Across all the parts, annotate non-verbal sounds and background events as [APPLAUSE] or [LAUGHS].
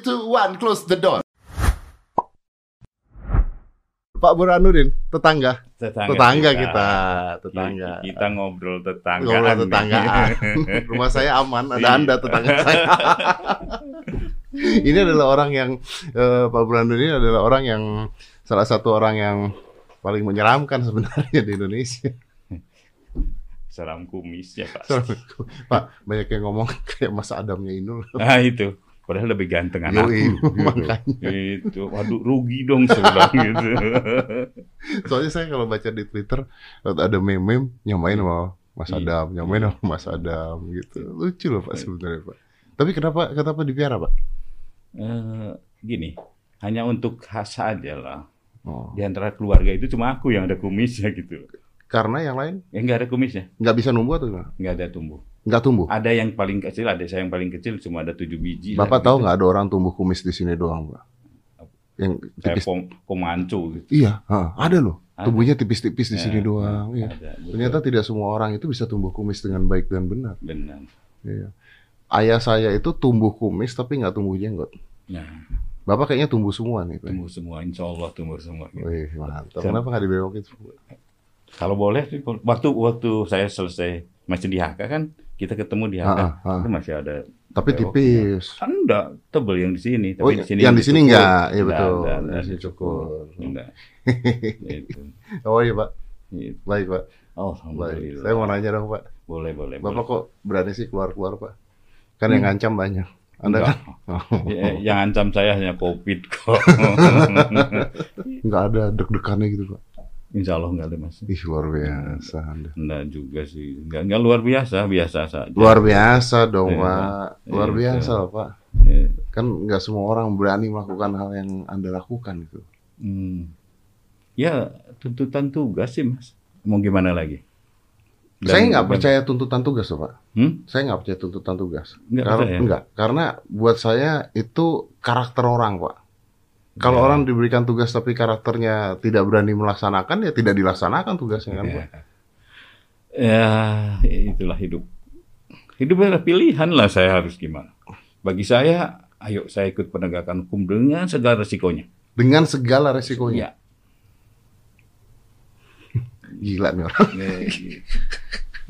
two, one, close the door. Pak Burhanuddin, tetangga. Tetangga, Tetangga kita, tetangga. Kita, ngobrol tetanggaan. Ngobrol nih. tetanggaan. [LAUGHS] Rumah saya aman, ada Iya. Anda tetangga saya. [LAUGHS] ini adalah orang yang eh, Pak Burhanuddin adalah orang yang salah satu orang yang paling menyeramkan sebenarnya di Indonesia. Seram kumis ya Pak. Pak, banyak yang ngomong kayak Mas Adamnya Inul. Nah itu. Padahal lebih ganteng anakku. [LAUGHS] Gitu. makanya. Itu. Waduh rugi dong [LAUGHS] sebelah gitu. Soalnya saya kalau baca di Twitter ada meme nyamain sama Mas Iya. Adam, nyamain sama Mas Adam gitu. Lucu loh Pak sebenarnya Pak. Tapi kenapa kenapa dipiara Pak? Eh, gini. Hanya untuk khas aja lah. Oh. Di antara keluarga itu cuma aku yang ada kumisnya gitu. Karena yang lain Ya nggak ada kumisnya. nggak bisa numbuh atau gimana? Nggak ada tumbuh. Nggak tumbuh. Ada yang paling kecil, ada saya yang paling kecil cuma ada tujuh biji. Bapak lah, tahu gitu. nggak ada orang tumbuh kumis di sini doang Pak? Yang Saya tipis. pomanco gitu. Iya, ha, ada loh. Ada. Tumbuhnya tipis-tipis di Ya, sini doang. Iya. Ada, betul. Ternyata tidak semua orang itu bisa tumbuh kumis dengan baik dan benar. benar. Iya. Ayah saya itu tumbuh kumis tapi nggak tumbuh jenggot. Nah, Bapak kayaknya tumbuh semua nih. Pak. tumbuh semua, insya Allah tumbuh semua. gitu. Wih, mantap. Kenapa nggak dibelokin? Kalau boleh, waktu waktu saya selesai masih di HK kan, kita ketemu di HK, Ah, itu masih ada. Tapi tipis. Kan enggak tebel yang di sini, Oh, tapi di sini yang di sini enggak, Enggak, betul. enggak, enggak dicukur. cukur. Enggak. Gitu. [LAUGHS] Oh iya Pak, Gitu. baik Pak. Oh, Baik. alhamdulillah. Saya mau nanya dong Pak. Boleh, boleh. Bapak boleh. kok berani sih keluar-keluar Pak? Kan yang ngancam banyak. Anda Enggak. kan? Oh, [LAUGHS] Ya, yang ancam saya hanya COVID kok. [LAUGHS] nggak ada deg-degannya gitu Pak. Insya Allah enggak ada mas. Ih luar biasa Anda. Enggak juga sih. Enggak, enggak luar biasa, biasa saja. Luar biasa dong Iya. Pak. Luar Iya. biasa loh, Pak. Eh, Kan nggak semua orang berani melakukan hal yang Anda lakukan gitu. hmm. Ya, tuntutan tugas sih mas. Mau gimana lagi? Dan- saya nggak percaya tuntutan tugas loh Pak. Hmm? Saya nggak percaya tuntutan tugas. Nggak Karena, percaya? enggak, karena buat saya itu karakter orang, Pak. Kalau Ya. orang diberikan tugas tapi karakternya tidak berani melaksanakan, ya tidak dilaksanakan tugasnya kan, Pak. Ya, itulah hidup. Hidup adalah pilihan lah saya harus gimana. Bagi saya, ayo saya ikut penegakan hukum dengan segala resikonya. Dengan segala resikonya. Ya. [LAUGHS] Gila nih orang. Eh,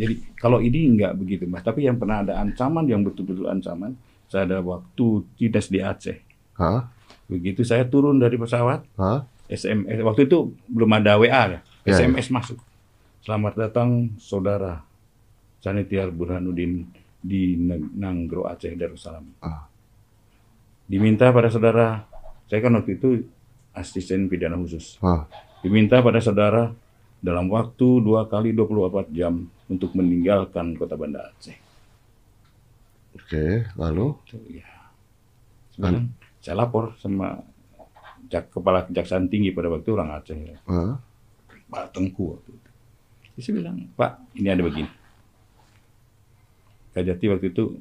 Jadi kalau ini nggak begitu mas, tapi yang pernah ada ancaman yang betul-betul ancaman, saya ada waktu dinas di Aceh. Hah? Begitu saya turun dari pesawat, Hah? SMS waktu itu belum ada WA ya, Ya, SMS masuk. Selamat datang saudara Sanitiar Burhanuddin di Nang- Nanggro Aceh Darussalam. Ah. Diminta pada saudara, saya kan waktu itu asisten pidana khusus. Hah? Diminta pada saudara dalam waktu dua kali 24 jam untuk meninggalkan kota Banda Aceh. Oke, lalu? Itu, ya. Sekarang saya lapor sama jak, kepala kejaksaan tinggi pada waktu orang Aceh, ya. Pak Tengku waktu itu. Dia sih bilang, Pak, ini ada begini. Kajati waktu itu,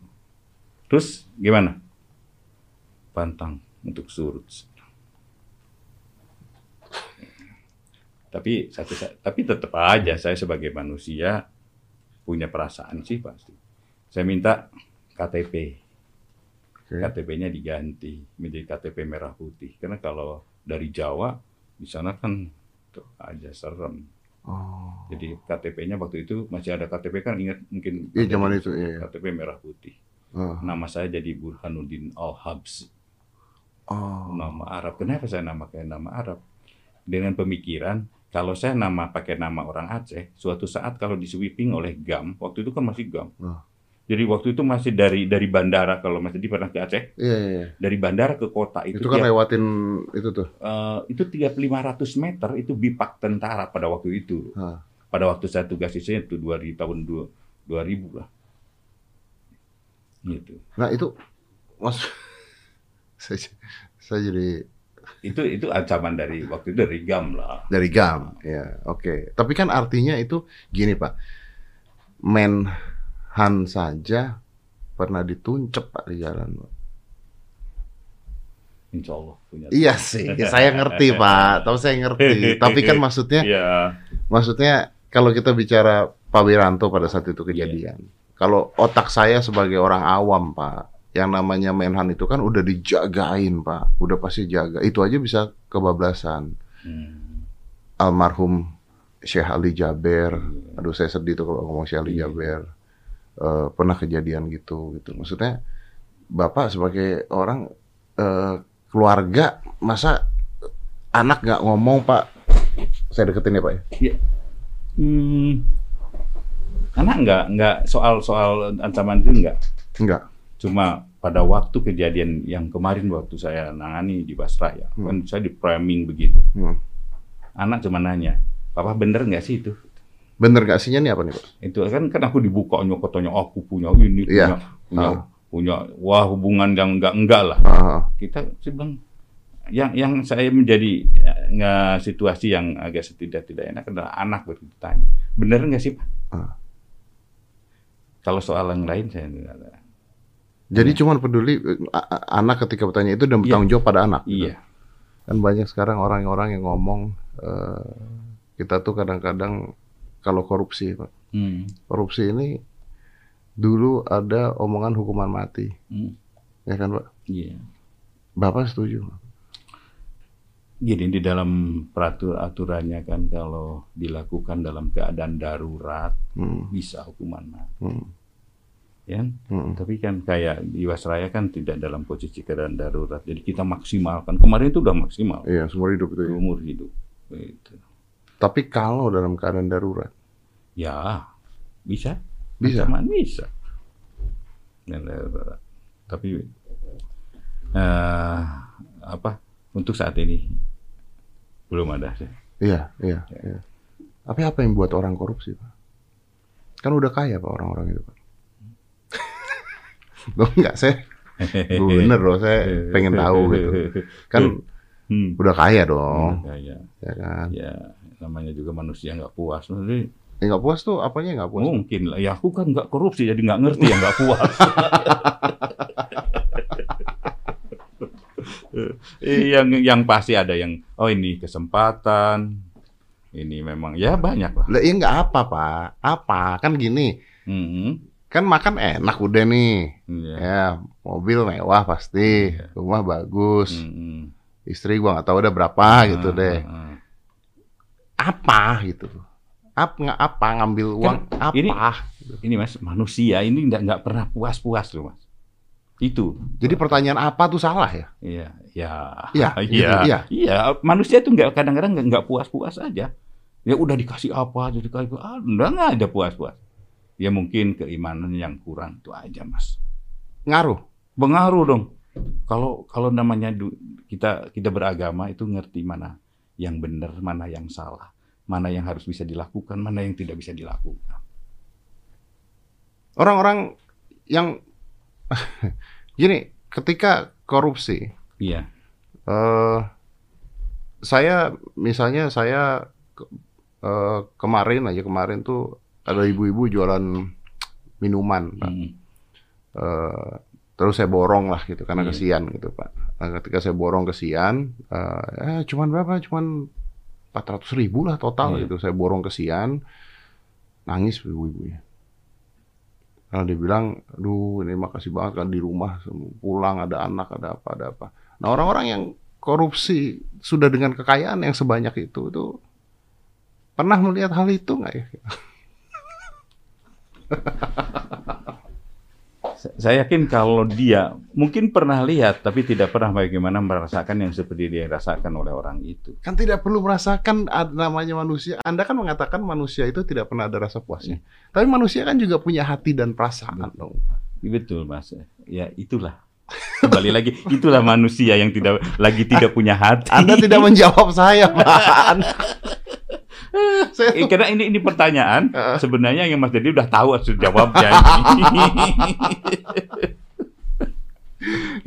terus gimana? Pantang untuk surut. Tapi satu, tapi tetap aja saya sebagai manusia punya perasaan sih pasti. Saya minta KTP. Oke. KTP-nya diganti menjadi KTP merah putih. Karena kalau dari Jawa di sana kan tuh aja serem. Oh. Jadi KTP-nya waktu itu masih ada KTP kan ingat mungkin Iya, zaman itu, iya. KTP merah putih. Ah. Nama saya jadi Burhanuddin Al Habs. Oh. Nama Arab. Kenapa saya namakan nama Arab? Dengan pemikiran kalau saya nama pakai nama orang Aceh, suatu saat kalau di sweeping oleh GAM, waktu itu kan masih GAM. Ah. Jadi waktu itu masih dari dari bandara kalau masih di pernah ke Aceh, Iya, iya, iya. dari bandara ke kota itu, Itu kan tiap- lewatin itu tuh. eh, itu 3.500 meter itu bipak tentara pada waktu itu. Ah. Pada waktu saya tugas di sini itu dua di tahun dua, 2000 lah. Gitu. Nah, itu Mas [LAUGHS] saya, saya jadi Itu itu ancaman dari waktu itu dari GAM lah. dari GAM. Ya, oke. Tapi kan artinya itu gini, Pak. Menhan saja pernah dituncep Pak di jalan, Pak. Insya Allah punya. Iya sih, saya ngerti Pak. Tahu saya ngerti. Tapi kan maksudnya, Iya. maksudnya kalau kita bicara Pak Wiranto pada saat itu kejadian, kalau otak saya sebagai orang awam Pak, yang namanya Menhan itu kan udah dijagain pak, udah pasti jaga. Itu aja bisa kebablasan. Hmm. Almarhum Syekh Ali Jaber, aduh saya sedih tuh kalau ngomong Syekh Ali Iya. Jaber. Eh, pernah kejadian gitu, gitu. Maksudnya bapak sebagai orang eh, keluarga, masa anak nggak ngomong pak? Saya deketin ya pak ya. Ya. Hmm. Anak enggak, enggak soal soal ancaman itu enggak. Enggak. Cuma pada waktu kejadian yang kemarin waktu saya nangani di Basra ya, Hmm. kan saya di framing begitu. Hmm. Anak cuma nanya, Papa bener nggak sih itu? Bener gak sihnya nih apa nih pak? Itu kan kan aku dibuka katanya aku punya ini, punya, Iya. punya, Ah. punya, wah hubungan yang enggak enggak lah. Ah, Kita sih bilang yang yang saya menjadi ya, nggak situasi yang agak setidak tidak enak adalah anak begitu tanya, bener nggak sih Pak? Ah. Kalau soal yang lain saya nggak ada. Jadi cuman peduli eh, a- a- anak ketika bertanya itu dan bertanggung jawab pada anak. gitu. Iya. Kan banyak sekarang orang-orang yang ngomong eh, kita tuh kadang-kadang kalau korupsi, Pak. Hmm. Korupsi ini dulu ada omongan hukuman mati, Hmm. ya kan, Pak? Iya. Bapak setuju? Gini di dalam peraturan aturannya kan kalau dilakukan dalam keadaan darurat Hmm, bisa hukuman mati, hmm, ya. hmm. Tapi kan kayak di Wasraya kan tidak dalam posisi keadaan darurat, jadi kita maksimalkan. Kemarin itu udah maksimal Iya, seumur hidup itu. ya. umur hidup. Gitu. Tapi kalau dalam keadaan darurat, Ya bisa, Bisa? Ancaman bisa. Tapi eh, apa untuk saat ini belum ada sih. iya, iya, iya. Tapi apa yang buat orang korupsi, Pak? Kan udah kaya, Pak, orang-orang itu, Pak. [LAUGHS] Loh, enggak, saya bener loh, saya pengen tahu gitu. Kan Hmm. udah kaya dong, Kayak, ya kan? ya namanya juga manusia nggak puas. Jadi, Ya nggak puas tuh, apanya nggak puas? mungkin lah. Ya aku kan nggak korupsi, jadi nggak ngerti ya nggak puas. [LAUGHS] Eh, yang yang pasti ada yang oh ini kesempatan, ini memang ya banyak lah. Lah, ya nggak apa, Pak. Apa? Kan gini, Hmm. kan makan enak udah nih. Iya. Ya, mobil mewah pasti, Iya. rumah bagus, Hmm. Istri gua nggak tahu udah berapa gitu Ah, deh. ah. Apa gitu? Apa nggak apa ngambil uang? apa? ini- Ini mas manusia ini nggak nggak pernah puas-puas loh mas. Itu. Jadi pertanyaan apa tuh salah ya? Iya, ya, Iya, iya, [LAUGHS] gitu, iya. iya. Manusia itu nggak kadang-kadang nggak nggak puas-puas aja. Ya udah dikasih apa, jadi dikasih ah, udah nggak ada puas-puas. Ya mungkin keimanan yang kurang itu aja mas. Ngaruh. Pengaruh dong. Kalau kalau namanya kita kita beragama itu ngerti mana yang benar, mana yang salah, mana yang harus bisa dilakukan, mana yang tidak bisa dilakukan. Orang-orang yang [LAUGHS] gini, ketika korupsi, Iya. eh saya misalnya saya eh, kemarin aja kemarin tuh ada ibu-ibu jualan minuman, Pak. Hmm. Eh, terus saya borong lah gitu karena Iya. kesian gitu Pak. Nah, ketika saya borong kesian, eh, eh, cuman berapa? Cuman 400 ribu lah total Iya. gitu. Saya borong kesian, nangis ibu-ibunya. Karena dia bilang, aduh ini makasih banget kan di rumah pulang ada anak ada apa ada apa. Nah orang-orang yang korupsi sudah dengan kekayaan yang sebanyak itu itu pernah melihat hal itu nggak ya? [LAUGHS] Sa- Saya yakin kalau dia mungkin pernah lihat tapi tidak pernah bagaimana merasakan yang seperti dia rasakan oleh orang itu. Kan tidak perlu merasakan namanya manusia. Anda kan mengatakan manusia itu tidak pernah ada rasa puasnya. Tapi manusia kan juga punya hati dan perasaan dong. Betul mas. Ya itulah. Kembali lagi itulah manusia yang tidak lagi tidak punya hati. Anda tidak menjawab saya, [LAUGHS] Pak. Saya Eh, Karena ini ini pertanyaan [LAUGHS] Heeh. sebenarnya yang Mas Dedi udah tahu harus jawabnya. [LAUGHS]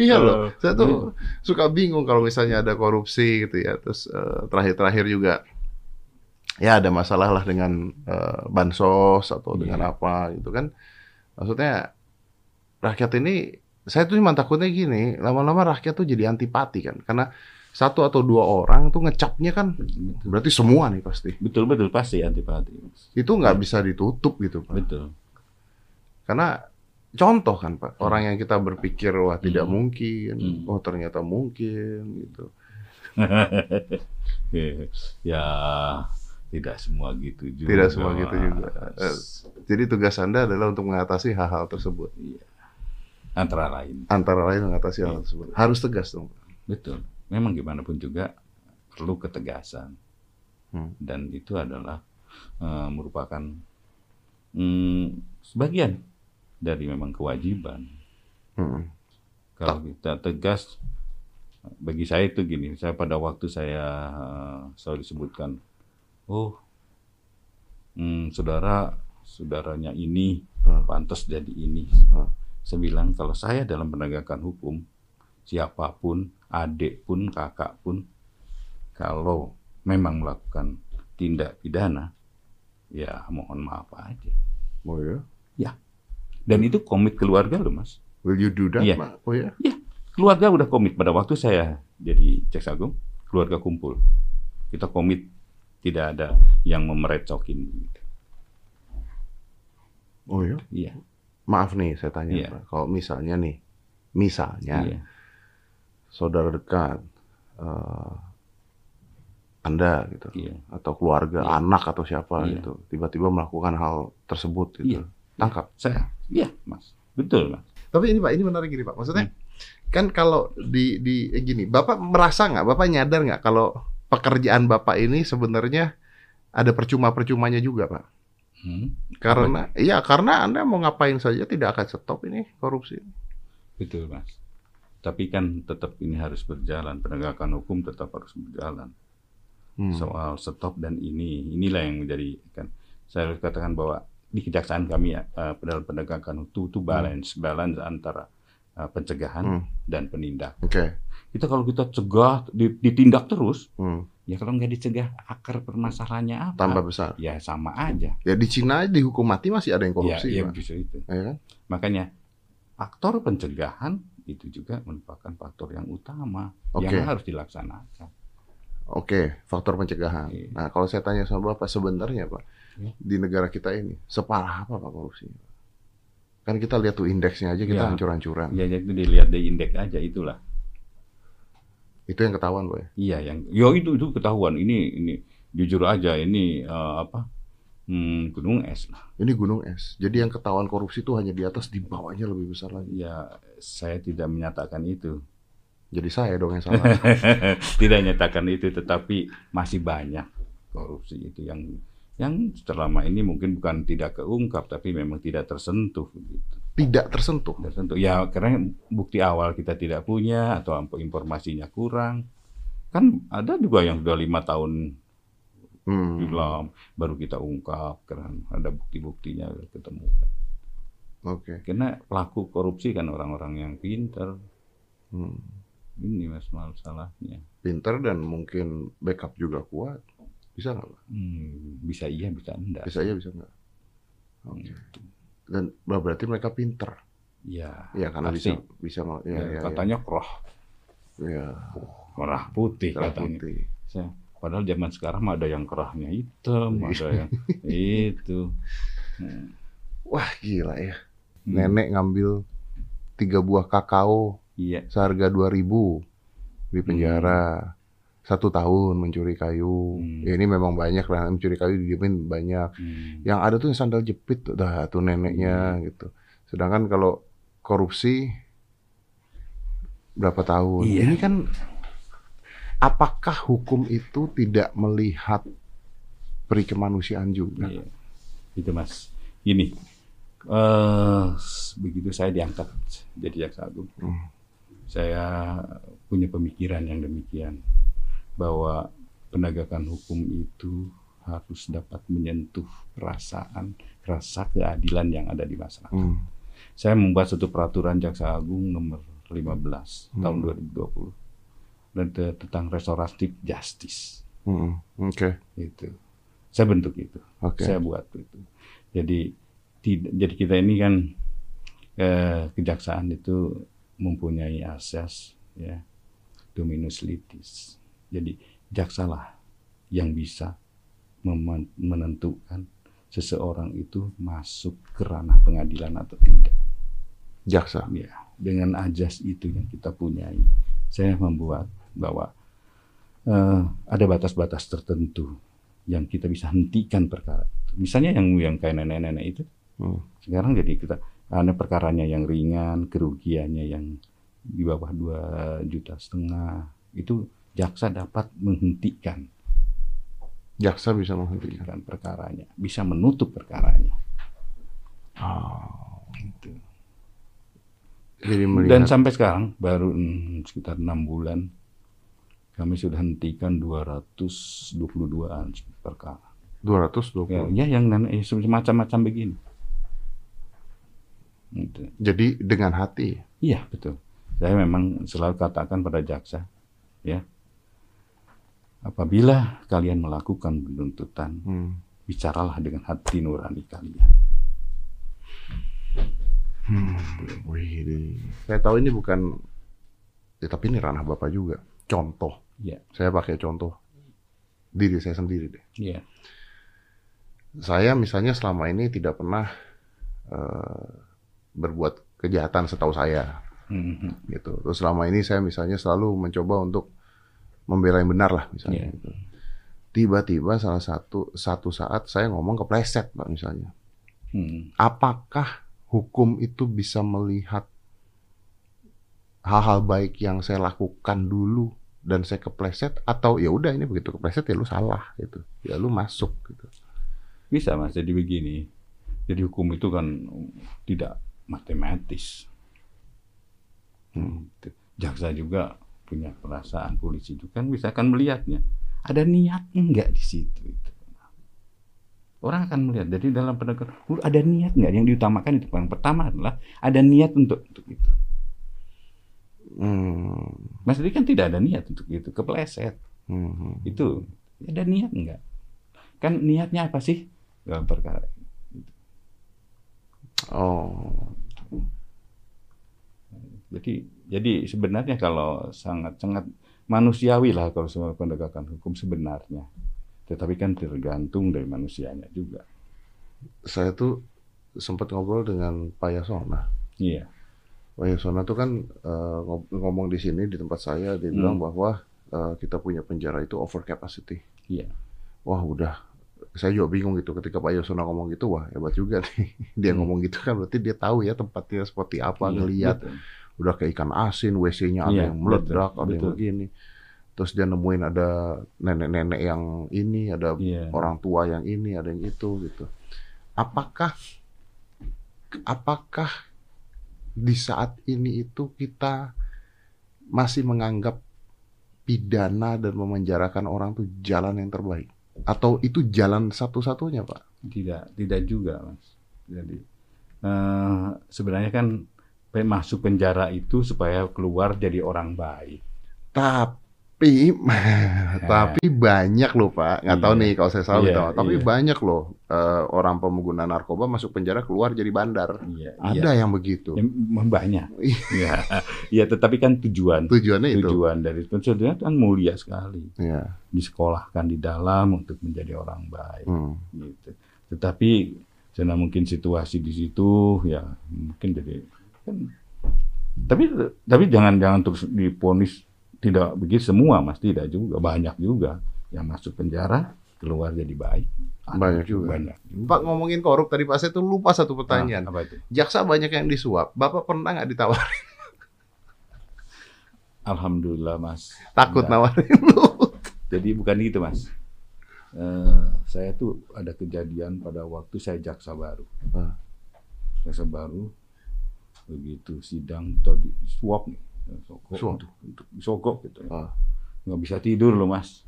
iya loh. Oh, Saya tuh suka bingung kalau misalnya ada korupsi gitu ya. Terus eh, terakhir-terakhir juga ya ada masalah lah dengan eh, bansos atau dengan apa gitu kan. Maksudnya rakyat ini saya tuh cuma takutnya gini, lama-lama rakyat tuh jadi antipati kan. Karena satu atau dua orang tuh ngecapnya kan berarti semua nih pasti. betul betul pasti antipati. Itu nggak bisa ditutup gitu, Pak. Betul. Karena contoh kan Pak, orang yang kita berpikir wah tidak Hmm. mungkin, Hmm. oh ternyata mungkin gitu. [LAUGHS] ya tidak semua gitu juga. Tidak semua gitu juga. Mas. Jadi tugas Anda adalah untuk mengatasi hal-hal tersebut. Iya. Antara lain. Antara lain mengatasi hal Iya. tersebut. Harus tegas dong. Betul. Memang gimana pun juga perlu ketegasan. Hmm. Dan itu adalah eh, merupakan mm, sebagian dari memang kewajiban. Hmm. Kalau kita tegas, bagi saya itu gini, saya pada waktu saya eh, selalu disebutkan, oh, hmm, saudara, saudaranya ini Hmm. pantas jadi ini. Hmm. Saya bilang kalau saya dalam penegakan hukum, siapa pun, adik pun, kakak pun, kalau memang melakukan tindak pidana, ya mohon maaf aja. Oh ya? Dan itu komit keluarga loh mas. Will you do that, Iya. Pak? Oh ya? Keluarga udah komit pada waktu saya jadi jaksa agung, keluarga kumpul. Kita komit tidak ada yang memerecokin. Oh ya? Iya, Maaf nih, saya tanya. Pak. Kalau misalnya nih, misalnya iya, saudara dekat eh, Anda gitu, iya. atau keluarga, Iya. anak atau siapa Iya. gitu, tiba-tiba melakukan hal tersebut gitu, Iya. tangkap. Saya, iya mas, betul mas. Tapi ini Pak, ini menarik gini Pak. Maksudnya kan kalau di di eh, gini, Bapak merasa nggak, Bapak nyadar nggak kalau pekerjaan Bapak ini sebenarnya ada percuma-percumanya juga Pak? Hmm, Karena iya karena Anda mau ngapain saja tidak akan stop ini korupsi. betul mas. Tapi kan tetap ini harus berjalan, penegakan hukum tetap harus berjalan. Hmm. soal stop dan ini inilah yang menjadi kan saya harus katakan bahwa di kejaksaan kami ya eh, dalam penegakan hukum itu balance balance antara eh, pencegahan Hmm. dan penindak Oke. kita kalau kita cegah di- ditindak terus Hmm. ya kalau nggak dicegah akar permasalahannya apa Tambah besar. ya sama aja Ya di Cina dihukum mati masih ada yang ya, korupsi, ya justru itu Ya kan? makanya faktor pencegahan itu juga merupakan faktor yang utama Oke. yang harus dilaksanakan Oke, faktor pencegahan. Iya. Nah, kalau saya tanya sama Bapak sebenarnya, Pak, Iya. di negara kita ini separah apa Pak korupsinya? Kan kita lihat tuh indeksnya aja kita Iya. hancur-hancuran. ya itu dilihat dari indeks aja itulah Itu yang ketahuan, Pak. ya? Iya, yang yo itu itu ketahuan. Ini ini jujur aja ini eh, apa hmm, gunung es lah. Ini gunung es. Jadi yang ketahuan korupsi itu hanya di atas, di bawahnya lebih besar lagi. Ya saya tidak menyatakan itu, Jadi saya dong yang salah. [LAUGHS] tidak menyatakan itu, tetapi masih banyak korupsi itu yang yang selama ini mungkin bukan tidak keungkap, tapi memang tidak tersentuh gitu. Tidak tersentuh. Tersentuh. Ya karena bukti awal kita tidak punya atau informasinya kurang. Kan ada juga yang sudah lima tahun Hmm. film baru kita ungkap karena ada bukti-buktinya ketemu. Oke. Karena pelaku korupsi kan orang-orang yang pinter. Hmm. Ini mas masalahnya. Pinter dan mungkin backup juga kuat. Bisa nggak, Pak? Hmm, bisa iya, bisa enggak. Bisa ya, bisa nggak? Oke. Dan bah, berarti mereka pinter. Ya, Ya, karena pasti. bisa bisa ya, Ya, ya, ya. katanya kerah, Ya, kerah putih cerah katanya. putih. Saya- Padahal zaman sekarang mah ada yang kerahnya hitam, Iya. ada yang itu. Hmm. [LAUGHS] Wah, gila ya. Hmm. Nenek ngambil tiga buah kakao Iya. seharga 2000 di penjara. Satu tahun mencuri kayu. Hmm. Ya, ini memang banyak lah mencuri kayu didiemin banyak. Hmm. Yang ada tuh yang sandal jepit dah tuh neneknya gitu. Sedangkan kalau korupsi berapa tahun? Iya. Ini kan apakah hukum itu tidak melihat peri kemanusiaan juga? Iya. Itu mas. Ini eh begitu saya diangkat jadi jaksa agung, Hmm. saya punya pemikiran yang demikian bahwa penegakan hukum itu harus dapat menyentuh perasaan rasa keadilan yang ada di masyarakat. Hmm. Saya membuat satu peraturan jaksa agung nomor 15 tahun Hmm. 2020 dan te- tentang restoratif justice Hmm. Oke, itu. Saya bentuk itu. oke. saya buat itu. Jadi tidak, jadi kita ini kan eh, kejaksaan itu mempunyai asas ya dominus litis. Jadi jaksalah yang bisa menentukan seseorang itu masuk ke ranah pengadilan atau tidak. Jaksa. Ya, dengan ajas itu yang kita punyai, saya membuat bahwa eh, ada batas-batas tertentu yang kita bisa hentikan perkara itu. Misalnya yang yang kayak nenek-nenek itu, Hmm. sekarang jadi kita ada perkaranya yang ringan, kerugiannya yang di bawah dua juta setengah itu jaksa dapat menghentikan Jaksa bisa menghentikan. kan perkaranya, bisa menutup perkaranya. Oh. Gitu. Jadi Dan sampai sekarang baru hmm, sekitar enam bulan kami sudah hentikan 222an perkara. 220. Ya, ya yang eh, semacam-macam begini. Gitu. Jadi dengan hati. Iya betul. Saya memang selalu katakan pada jaksa, ya, apabila kalian melakukan penuntutan, Hmm. bicaralah dengan hati nurani kalian. Hmm. Wih, saya tahu ini bukan, ya, tapi ini ranah bapak juga. Contoh. Iya, Saya pakai contoh diri saya sendiri deh. iya, Saya misalnya selama ini tidak pernah eh, berbuat kejahatan setahu saya, Mhm. gitu. Terus selama ini saya misalnya selalu mencoba untuk membela yang benar lah, misalnya. Iya. gitu. Tiba-tiba salah satu satu saat saya ngomong kepleset, pak misalnya. Mhm. apakah hukum itu bisa melihat hal-hal baik yang saya lakukan dulu dan saya kepleset atau ya udah ini begitu kepleset ya lu salah gitu ya lu masuk gitu Bisa mas, jadi begini. Jadi hukum itu kan tidak matematis. Hmm. Jaksa juga punya perasaan, polisi juga kan bisa kan melihatnya. Ada niat enggak di situ? Itu. Orang akan melihat. Jadi dalam penegakan ada niat enggak? Yang diutamakan itu yang pertama adalah ada niat untuk untuk itu. Hmm. Mas Didi kan tidak ada niat untuk itu, kepleset. Hmm. Itu ada niat enggak? Kan niatnya apa sih dalam perkara? oh Jadi jadi sebenarnya kalau sangat sangat manusiawi lah kalau semua penegakan hukum sebenarnya. Tetapi kan tergantung dari manusianya juga. saya tuh sempat ngobrol dengan Pak Yasona Iya. Pak Yasona tuh kan ngob- ngomong di sini di tempat saya dia bilang Hmm. bahwa eh, kita punya penjara itu over capacity Iya. wah udah saya juga bingung gitu ketika Pak Yasona ngomong gitu wah hebat juga nih [LAUGHS] dia Hmm. ngomong gitu kan berarti dia tahu ya tempatnya seperti apa Iya, ngelihat betul. udah kayak ikan asin WC-nya ada Iya, yang meledak betul, ada yang begini terus dia nemuin ada nenek-nenek yang ini ada Iya. orang tua yang ini ada yang itu gitu apakah apakah di saat ini itu kita masih menganggap pidana dan memenjarakan orang itu jalan yang terbaik atau itu jalan satu-satunya pak Tidak, tidak juga, Mas. Jadi eh, sebenarnya kan masuk penjara itu supaya keluar jadi orang baik. tapi [LAUGHS] tapi banyak loh pak nggak tahu Iya. nih kalau saya salah Iya, tahu tapi iya. banyak loh eh, orang pengguna narkoba masuk penjara keluar jadi bandar Iya, ada iya. yang begitu Ya, banyak. [LAUGHS] Iya, iya, tetapi kan tujuan tujuannya itu tujuan dari tujuannya kan mulia sekali. Iya. Disekolahkan di dalam untuk menjadi orang baik. Hmm. gitu. Tetapi karena mungkin situasi di situ ya mungkin jadi kan tapi tapi jangan jangan terus diponis tidak begitu semua mas tidak juga banyak juga yang masuk penjara keluar jadi baik Banyak juga. banyak. Pak ngomongin korup tadi Pak saya tuh lupa satu pertanyaan. Ah, apa itu Jaksa banyak yang disuap. Bapak pernah nggak ditawarin? [LAUGHS] alhamdulillah mas Takut Enggak. nawarin lu. [LAUGHS] jadi bukan gitu mas Eh, saya tuh ada kejadian pada waktu saya jaksa baru Ah. jaksa baru begitu sidang tadi suap nih sogok Suap. untuk, untuk disogok gitu Ah. nggak bisa tidur loh mas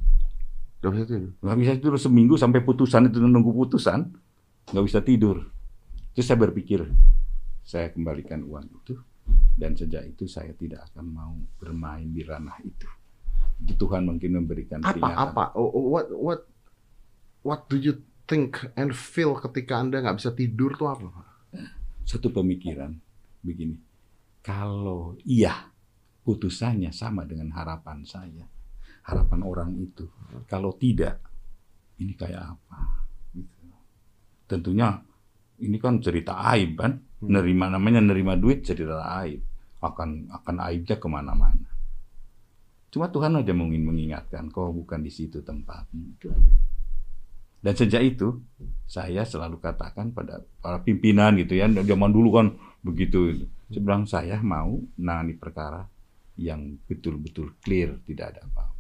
Gak bisa tidur. nggak bisa tidur seminggu sampai putusan itu nunggu putusan nggak bisa tidur terus saya berpikir saya kembalikan uang itu dan sejak itu saya tidak akan mau bermain di ranah itu Tuhan mungkin memberikan Apa peringatan apa? Oh, oh, What what what do you think and feel ketika anda nggak bisa tidur tuh apa? Satu pemikiran begini kalau iya putusannya sama dengan harapan saya harapan orang itu kalau tidak ini kayak apa Gitu. tentunya ini kan cerita aib kan Nerima namanya nerima duit jadi aib. Akan akan aibnya ke mana-mana. Cuma Tuhan aja mungkin mengingatkan, kau bukan di situ tempatmu. Itu aja. Dan sejak itu saya selalu katakan pada para pimpinan gitu ya, zaman dulu kan begitu. Saya bilang saya mau menangani perkara yang betul-betul clear, tidak ada apa-apa.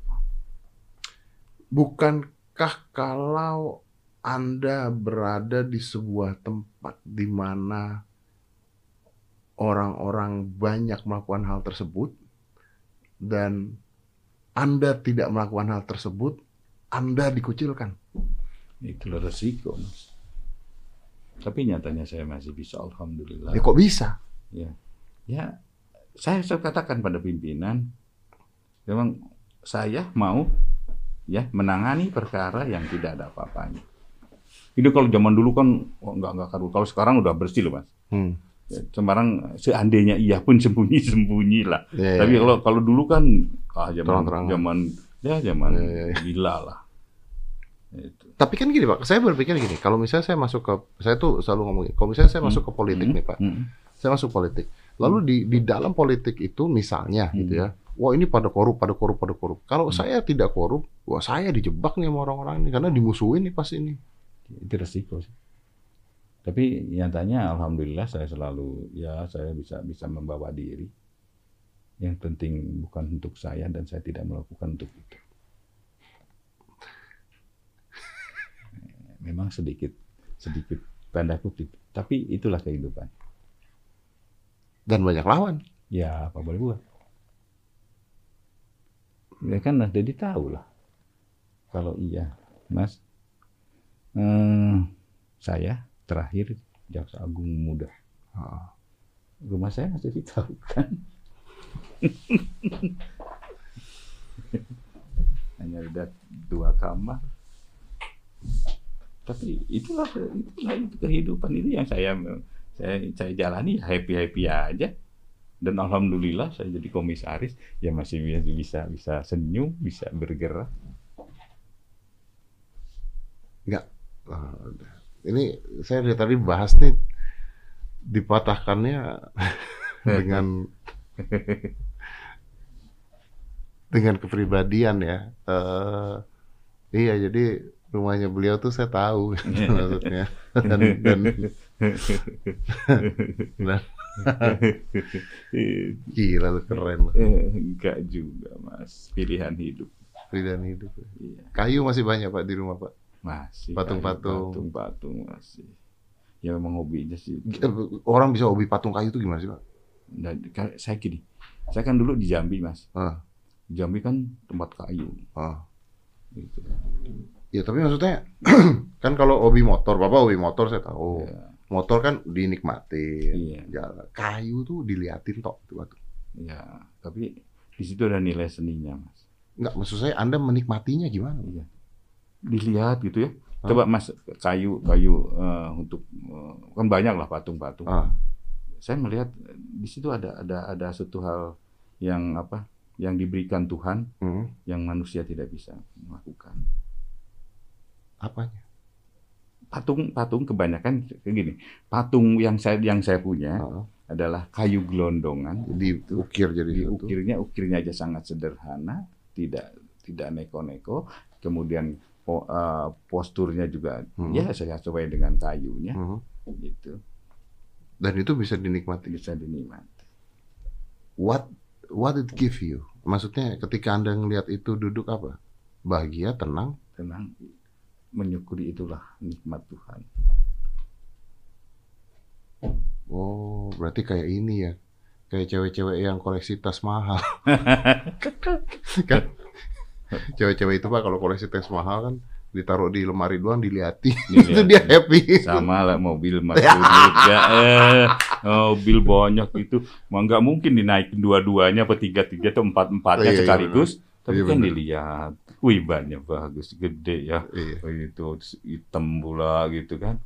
Bukankah kalau Anda berada di sebuah tempat di mana orang-orang banyak melakukan hal tersebut dan Anda tidak melakukan hal tersebut, Anda dikucilkan. Itulah resiko, Mas. Tapi nyatanya saya masih bisa, alhamdulillah. Ya kok bisa? Ya, ya saya katakan pada pimpinan, memang saya mau ya menangani perkara yang tidak ada apa-apanya. Ini kalau zaman dulu kan oh, nggak nggak karu. Kalau sekarang udah bersih loh mas. Hmm. Ya, Semarang seandainya iya pun sembunyi sembunyi lah. Ya, Tapi ya, kalau kalau dulu kan ah zaman Terang-terangan. zaman ya zaman Ya, ya, ya. gila lah. Itu. Tapi kan gini Pak, saya berpikir gini, kalau misalnya saya masuk ke, saya tuh selalu ngomongin, kalau misalnya saya masuk ke politik Hmm, nih Pak, hmm. saya masuk politik. Lalu di di dalam politik itu misalnya Hmm. gitu ya, wah ini pada korup, pada korup, pada korup. Kalau Hmm. saya tidak korup, wah saya dijebak nih sama orang-orang ini karena dimusuhin nih pas ini. itu resiko sih. Tapi nyatanya alhamdulillah saya selalu ya saya bisa bisa membawa diri. Yang penting bukan untuk saya dan saya tidak melakukan untuk itu. [LAUGHS] Memang sedikit sedikit tanda kutip, tapi itulah kehidupan. Dan banyak lawan. Ya apa boleh buat. Ya kan jadi tahu lah. Kalau iya, Mas, eh, saya terakhir jaksa agung muda. Ah. Rumah saya masih tahu kan. [LAUGHS] Hanya ada dua kamar. Tapi itulah itulah itu kehidupan itu yang saya saya saya jalani happy happy aja. Dan alhamdulillah saya jadi komisaris ya masih bisa bisa bisa senyum, bisa bergerak. Enggak. Ah, ini saya dari tadi bahas nih dipatahkannya [LAUGHS] dengan dengan kepribadian ya. Eh, iya, jadi rumahnya beliau tuh saya tahu [LAUGHS] maksudnya. Dan, dan, dan [LAUGHS] [LAUGHS] gila lu keren lu. Eh, Enggak juga mas, pilihan hidup. Pilihan hidup. Iya. Kayu masih banyak Pak di rumah Pak. Masih Patung-patung. patung-patung masih. Ya memang hobinya sih. itu. Orang bisa hobi patung kayu itu gimana sih Pak? Dan ka- saya gini, saya kan dulu di Jambi mas. Ah, Di Jambi kan tempat kayu. ah. Gitu. Ya tapi maksudnya [CLEARS THROAT] kan kalau hobi motor, Bapak hobi motor saya tahu. Ya, Motor kan dinikmatin. Iya. Jalan. Kayu tuh diliatin tok tuh batu. ya, tapi di situ ada nilai seninya mas. Enggak, maksud saya Anda menikmatinya gimana? Iya. Dilihat gitu ya. Hah? Coba mas kayu kayu eh, untuk eh, kan banyak lah patung-patung. Ah, Saya melihat eh, di situ ada ada ada satu hal yang apa yang diberikan Tuhan hmm, yang manusia tidak bisa melakukan. apanya? Patung-patung kebanyakan gini. Patung yang saya yang saya punya Ah, adalah kayu gelondongan. diukir jadi satu. Diukirnya ukirnya aja sangat sederhana, tidak tidak neko-neko. Kemudian po- eh, posturnya juga Hmm. ya saya sesuai dengan kayunya Hmm. gitu. Dan itu bisa dinikmati. Bisa dinikmati. What what it give you? Maksudnya ketika Anda ngelihat itu duduk apa? Bahagia, tenang. Tenang menyukuri itulah nikmat Tuhan. Oh, berarti kayak ini ya. Kayak cewek-cewek yang koleksi tas mahal. [LAUGHS] kan cewek-cewek itu Pak kalau koleksi tas mahal kan ditaruh di lemari doang dilihatin. itu Dilihatin. dia happy. sama lah mobil [LAUGHS] mas juga eh mobil banyak itu mah nggak mungkin dinaikin dua-duanya apa tiga-tiga atau empat-empatnya Oh, iya, iya, sekaligus tapi Iya, kan benar. dilihat wih bannya bagus gede ya Iya. Itu hitam pula gitu kan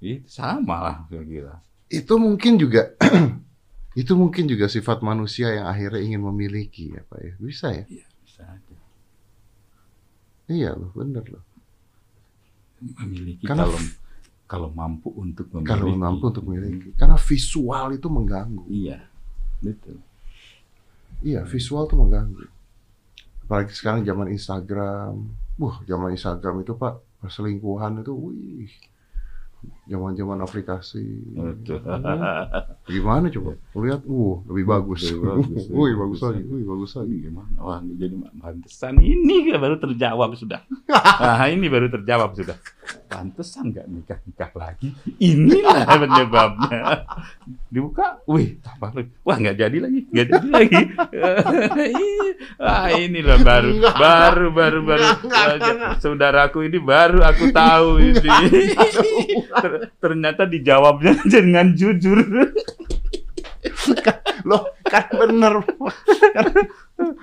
itu sama lah kira-kira Itu mungkin juga [CLEARS THROAT] itu mungkin juga sifat manusia yang akhirnya ingin memiliki ya Pak ya. Bisa ya? iya bisa aja Iya loh, bener loh. memiliki Karena- kalau kalau mampu untuk memiliki. Kalau mampu untuk memiliki. Karena visual itu mengganggu. Iya, betul. Iya, visual itu mengganggu. Apalagi sekarang zaman Instagram. Wah, zaman Instagram itu Pak, perselingkuhan itu, wih. Zaman-zaman aplikasi. Betul. [LAUGHS] Gimana coba? Lihat, uh, lebih bagus. Lebih bagus, [LAUGHS] Wih, bagus bagus. lagi, wih, bagus lagi. Gimana? Wah, ini jadi pantesan ini baru terjawab sudah. [LAUGHS] Nah, ini baru terjawab sudah. Pantesan nggak nikah nikah lagi. Inilah [LAUGHS] penyebabnya. Dibuka, wih, tambah lagi. Wah, nggak jadi lagi, nggak jadi lagi. [LAUGHS] ah, baru, Enggak. baru, baru, baru. Enggak, enggak, enggak. Saudaraku ini baru aku tahu ini. Ter- ternyata dijawabnya [LAUGHS] dengan jujur. Loh, kan bener. Kan-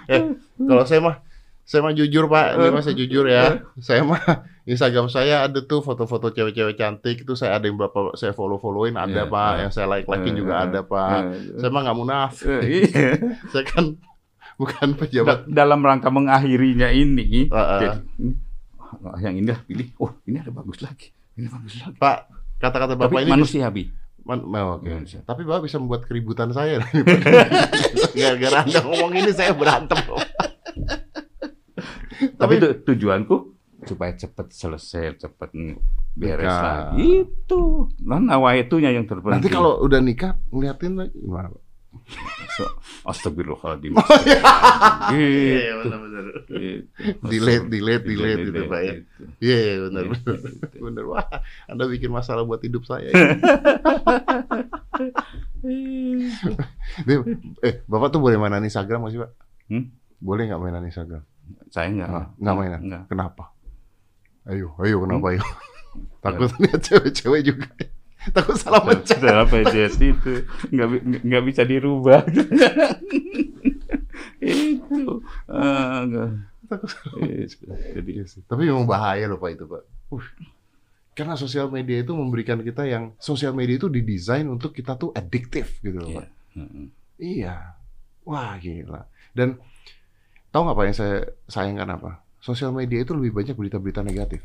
eh, kalau saya mah saya mah jujur Pak, ini mah saya jujur ya. Saya mah Instagram saya ada tuh foto-foto cewek-cewek cantik itu saya ada yang berapa saya follow-followin ada Iya, Pak, yang saya like-likein juga Eh, ada Pak. eh, Saya mah nggak munafik. eh, iya. [LAUGHS] Saya kan bukan pejabat. Da- dalam rangka mengakhirinya ini, Ah, ah. jadi, ini, oh, yang ini lah pilih. Oh, ini ada bagus lagi. Ini bagus lagi. Pak, kata-kata Tapi Bapak ini manusiawi. Man, oh, oke. Manusia. Tapi Bapak bisa membuat keributan saya. [LAUGHS] Gara-gara Anda ngomong ini saya berantem. Tapi tu- tujuanku supaya cepat selesai, cepat beres lagi. Itu. Nah, nawaitunya yang terpenting. nanti kalau udah nikah ngeliatin lagi gimana? Pak? So, Astagfirullahaladzim. Iya, gitu. benar-benar. Gitu. Delete, delete, delete gitu, Pak, ya. Iya, iya, benar, benar. Gitu. Benar. Wah, Anda bikin masalah buat hidup saya. [LAUGHS] Eh, Bapak tuh boleh mainan Instagram nggak sih, Pak? Hmm? Boleh nggak mainan Instagram? Saya enggak. Ah, nggak mainan. Enggak. Kenapa? Ayo, ayo, kenapa Hmm? ayo? [LAUGHS] Takut [LAUGHS] lihat cewek-cewek juga. [LAUGHS] Takut salah mencet. Salah pencet itu nggak nggak bisa dirubah. itu. Nggak. Takut salah Itu. Jadi Iya. Tapi memang bahaya loh Pak itu Pak. Uh. Karena sosial media itu memberikan kita yang sosial media itu didesain untuk kita tuh adiktif gitu loh Iya. Pak. Mm-mm. Iya. Wah gila. Dan tahu nggak Pak yang saya sayangkan apa? Sosial media itu lebih banyak berita-berita negatif.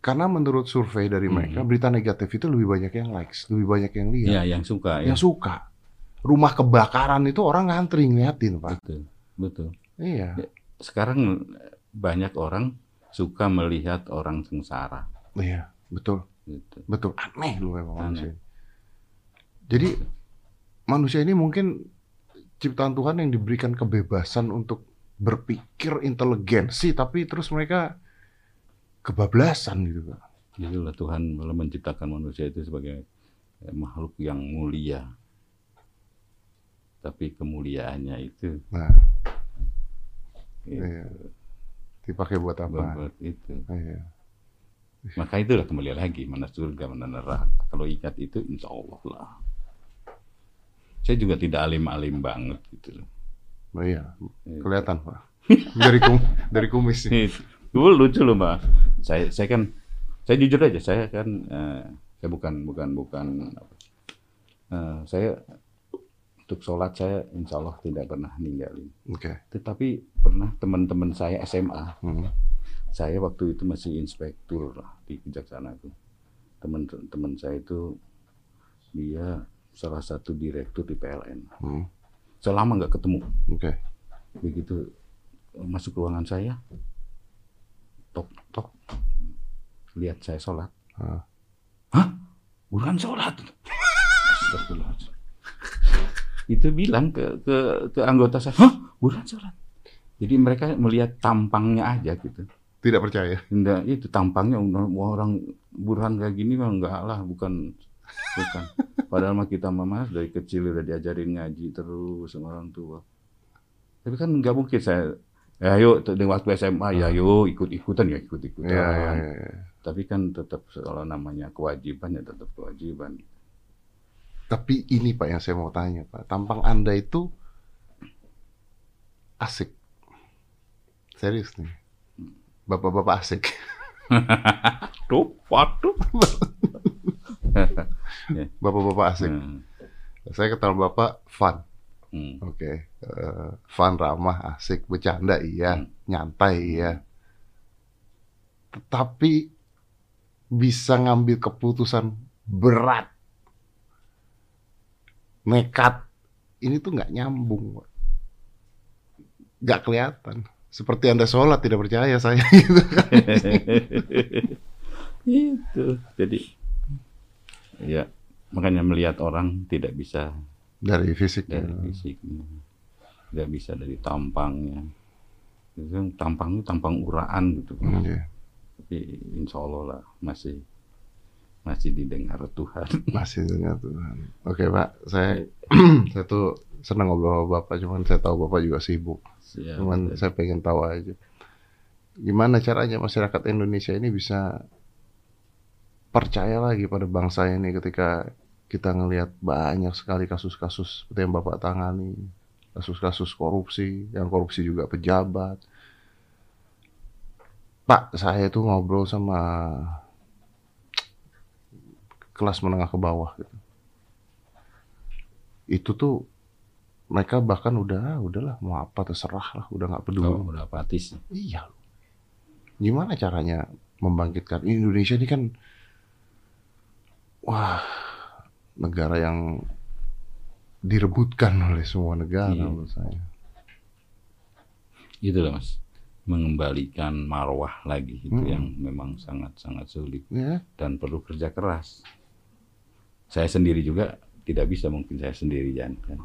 Karena menurut survei dari mereka, Mhm. berita negatif itu lebih banyak yang likes, lebih banyak yang lihat, Iya, yang suka ya. yang suka. Rumah kebakaran itu orang ngantri ngeliatin Pak. Betul. Betul. Iya. Sekarang banyak orang suka melihat orang sengsara. Iya, betul. Gitu. Betul, aneh lu memang Aneh. manusia. Jadi manusia ini mungkin ciptaan Tuhan yang diberikan kebebasan untuk berpikir inteligensi, tapi terus mereka kebablasan gitu Pak. Itulah Tuhan malah menciptakan manusia itu sebagai eh, makhluk yang mulia. Tapi kemuliaannya itu Nah, ya, iya. dipakai buat apa? buat itu. Iya. Maka itulah kembali lagi mana surga mana neraka. Kalau ingat itu insya Allah lah. Saya juga tidak alim-alim banget gitu loh. Oh, iya, Iya. kelihatan Pak. Dari kum [LAUGHS] dari kumis nih. Dulu lucu loh mbak. Saya saya kan saya jujur aja saya kan eh, saya bukan bukan bukan apa, eh, saya untuk sholat saya insya Allah tidak pernah ninggalin. Oke. Tetapi pernah teman-teman saya SMA Hmm. saya waktu itu masih inspektur lah di kejaksaan agung. Teman-teman saya itu dia salah satu direktur di PLN. Hmm. Selama nggak ketemu, Oke. begitu eh, masuk ruangan saya, tok tok, lihat saya sholat. Ah. Hah? Bukan sholat. Astagfirullahaladzim. itu bilang ke, ke ke anggota saya, hah? Bukan sholat. Jadi mereka melihat tampangnya aja gitu. Tidak percaya. Enggak, itu tampangnya orang burhan kayak gini mah enggak lah, bukan bukan. Padahal mah kita mah mas dari kecil udah diajarin ngaji terus sama orang tua. Tapi kan nggak mungkin saya ya ayo tuh, di waktu SMA ya ayo ikut-ikutan ya ikut-ikutan. Iya. iya. Tapi kan tetap kalau namanya kewajiban ya tetap kewajiban. Tapi ini Pak yang saya mau tanya Pak, tampang Anda itu asik. Serius nih. Bapak-bapak asik. [LAUGHS] Tuh, waduh. [LAUGHS] Bapak-bapak asik. Hmm. Saya kenal Bapak fun. Hmm. Oke. Eh, fun, ramah, asik, bercanda iya, Hmm. nyantai iya. Tetapi bisa ngambil keputusan berat, nekat, ini tuh nggak nyambung, nggak kelihatan. Seperti anda sholat tidak percaya saya [LAUGHS] gitu kan. [LAUGHS] itu jadi ya makanya melihat orang tidak bisa dari fisik dari fisiknya tidak bisa dari tampangnya itu kan tampang itu tampang uraan gitu Hmm, iya. tapi insya Allah lah masih masih didengar Tuhan [LAUGHS] Masih dengan Tuhan. Oke Pak, saya [CLEARS THROAT] saya tuh senang ngobrol sama Bapak, cuman saya tahu Bapak juga sibuk. Siap. Cuman saya pengen tahu aja. Gimana caranya masyarakat Indonesia ini bisa percaya lagi pada bangsa ini ketika kita ngelihat banyak sekali kasus-kasus seperti yang Bapak tangani, kasus-kasus korupsi, yang korupsi juga pejabat. Pak, saya itu ngobrol sama kelas menengah ke bawah gitu. Itu tuh mereka bahkan udah "Ah, udahlah mau apa terserah lah udah nggak peduli Oh, udah apatis iya gimana caranya membangkitkan Indonesia ini kan wah negara yang direbutkan oleh semua negara Iya. menurut saya. Gitu loh mas. Mengembalikan marwah lagi itu Mm-mm. yang memang sangat sangat sulit ya dan perlu kerja keras. Saya sendiri juga tidak bisa mungkin saya sendirian kan.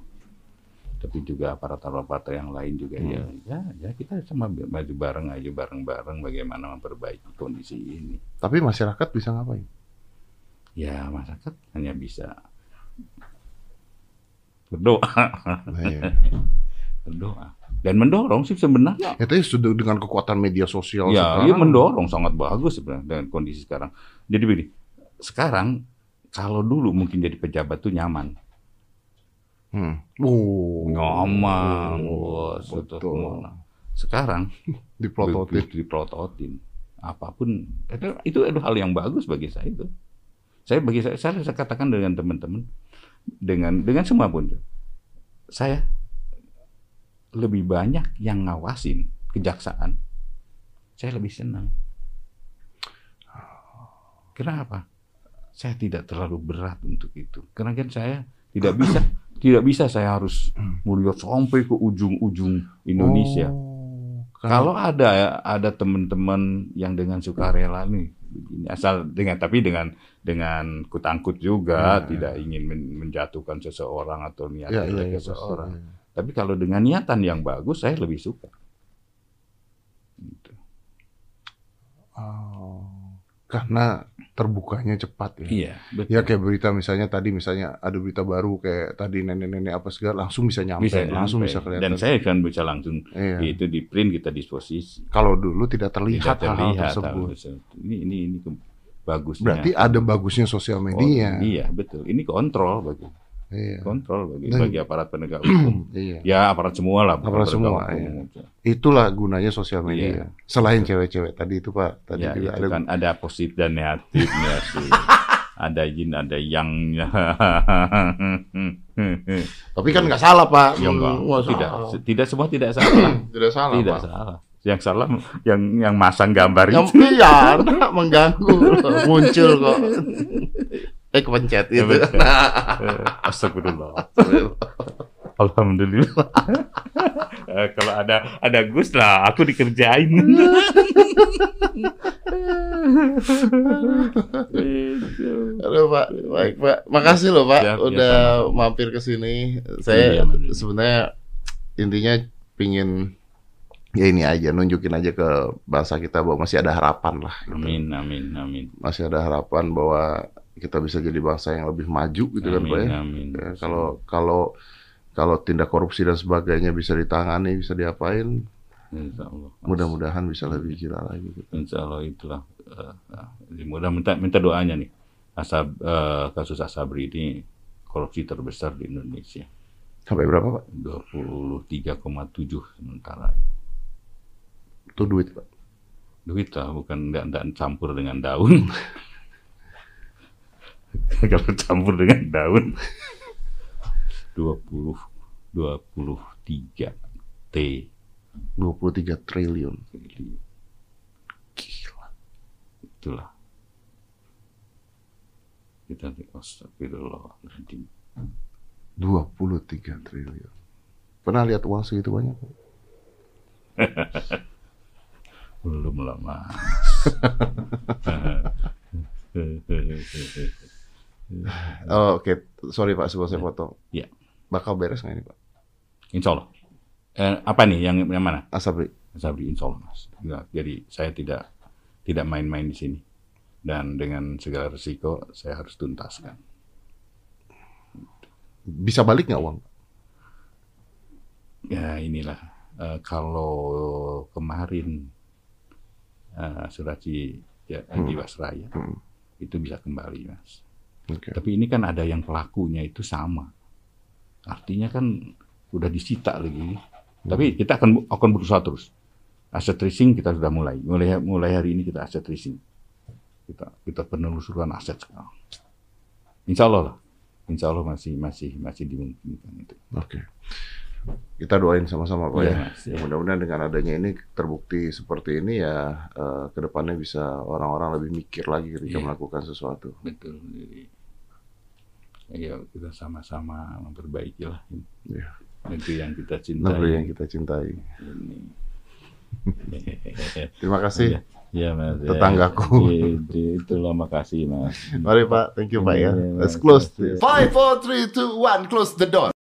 Tapi juga aparat-aparat yang lain juga Hmm. ya ya ya kita sama maju bareng aja bareng-bareng bagaimana memperbaiki kondisi ini. Tapi masyarakat bisa ngapain ya masyarakat hanya bisa berdoa. Nah, iya. [LAUGHS] berdoa. Dan mendorong sih sebenarnya. Itu sudah dengan kekuatan media sosial ya sekarang iya mendorong sangat bagus sebenarnya dengan kondisi sekarang. Jadi begini sekarang kalau dulu mungkin jadi pejabat tuh nyaman. Hmm. oh, nyaman oh, betul. sekarang [LAUGHS] diprototin diprototin apa pun itu, itu adalah hal yang bagus bagi saya itu saya bagi saya saya, saya katakan dengan teman-teman dengan dengan semua pun saya lebih banyak yang ngawasin kejaksaan. Saya lebih senang. Kenapa? Saya tidak terlalu berat untuk itu. Karena kan saya tidak bisa [COUGHS] tidak bisa saya harus melihat sampai ke ujung-ujung Indonesia. Oh, kalau ada ada teman-teman yang dengan sukarela nih begini asal dengan tapi dengan dengan kutangkut juga Ya, tidak ingin men- menjatuhkan seseorang atau niat ya, jelek iya, seseorang. iya. Tapi kalau dengan niatan yang bagus saya lebih suka. Gitu. Oh, karena terbukanya cepat ya. Iya, betul. Ya kayak berita misalnya tadi misalnya ada berita baru kayak tadi nenek-nenek apa segala langsung bisa nyampe, bisa langsung nyampe. bisa kelihatan. Dan saya kan bisa langsung Iya. itu di print kita disposisi. Kalau dulu tidak terlihat, hal-hal tersebut. hal tersebut. Ini ini ini bagusnya. Berarti ada bagusnya sosial media. Oh, iya, betul. Ini kontrol bagi Iya. kontrol bagi Dan- bagi aparat penegak hukum. [CLEARS THROAT] Iya. Ya aparat semua lah. Aparat semua, hukum. Itulah gunanya sosial media. Iya. Selain cewek-cewek tadi itu Pak, tadi Ya, juga itu ada kan ada positif dan negatifnya [LAUGHS] sih. ada yin, ada yangnya. Tapi kan nggak salah Pak. ya enggak, Hmm, tidak, salah. tidak semua tidak salah. [CLEARS THROAT] Tidak salah tidak Pak. salah. Yang salah yang yang masang gambar Yang itu. iya, [LAUGHS] mengganggu muncul kok. [LAUGHS] Eh kepencet Ya, itu. betul. Nah. Eh, Astagfirullah. Alhamdulillah. [LAUGHS] Eh, kalau ada ada Gus lah, aku dikerjain. [LAUGHS] Itu. Aduh Pak, baik Pak. Makasih loh Pak Siap, ya, udah sama-sama. mampir ke sini. Saya Iya, bener. sebenarnya intinya pingin ya ini aja nunjukin aja ke bangsa kita bahwa masih ada harapan lah. gitu. Amin, amin, amin. Masih ada harapan bahwa kita bisa jadi bangsa yang lebih maju gitu kan Pak ya. amin, amin. Ya, kalau kalau kalau tindak korupsi dan sebagainya bisa ditangani, bisa diapain, mudah-mudahan bisa lebih gila lagi. Gitu. Insya Allah itulah. jadi mudah minta minta doanya nih. Asab eh, kasus Asabri ini korupsi terbesar di Indonesia. Sampai berapa Pak? 23,7 sementara. Itu duit Pak. Duit lah, bukan enggak, enggak campur dengan daun. [LAUGHS] [LAUGHS] Kalau campur dengan daun 20 23 T 23 triliun. Gila. Itulah. Kita astagfirullahaladzim. 23 triliun. Pernah lihat uang segitu banyak? [LAUGHS] Belum lah, Mas. [LAUGHS] [LAUGHS] Oh, Oke, sorry Pak, sebelum saya potong. Iya. Bakal beres nggak ini Pak? Insya Allah. Eh, apa nih yang yang mana? Asabri. Sabri insya Allah mas. Ya, jadi saya tidak tidak main-main di sini dan dengan segala risiko saya harus tuntaskan. Bisa balik nggak uang? Ya inilah eh, kalau kemarin uh, Suraci ya, Jiwasraya Hmm. itu bisa kembali mas. Oke. Tapi ini kan ada yang pelakunya itu sama. Artinya kan udah disita lagi. Tapi kita akan akan berusaha terus. Aset tracing kita sudah mulai. Mulai mulai hari ini kita aset tracing. Kita kita penelusuran aset sekarang. Insya Allah lah. Insya Allah masih masih masih dimungkinkan itu. Oke. Kita doain sama-sama Pak ya. Mas, Ya. Mudah-mudahan dengan adanya ini terbukti seperti ini ya eh, ke depannya bisa orang-orang lebih mikir lagi ketika Iya. melakukan sesuatu. Betul. Ya kita sama-sama memperbaiki lah. Iya. Itu yang kita cintai. Negeri yang kita cintai. Ini. [LAUGHS] Terima kasih. Ya, mas. ya. Tetanggaku. Itu, itulah makasih mas. Mari Pak, thank you Pak ya. Iya, Let's close this. Five, four, three, two, one, close the door.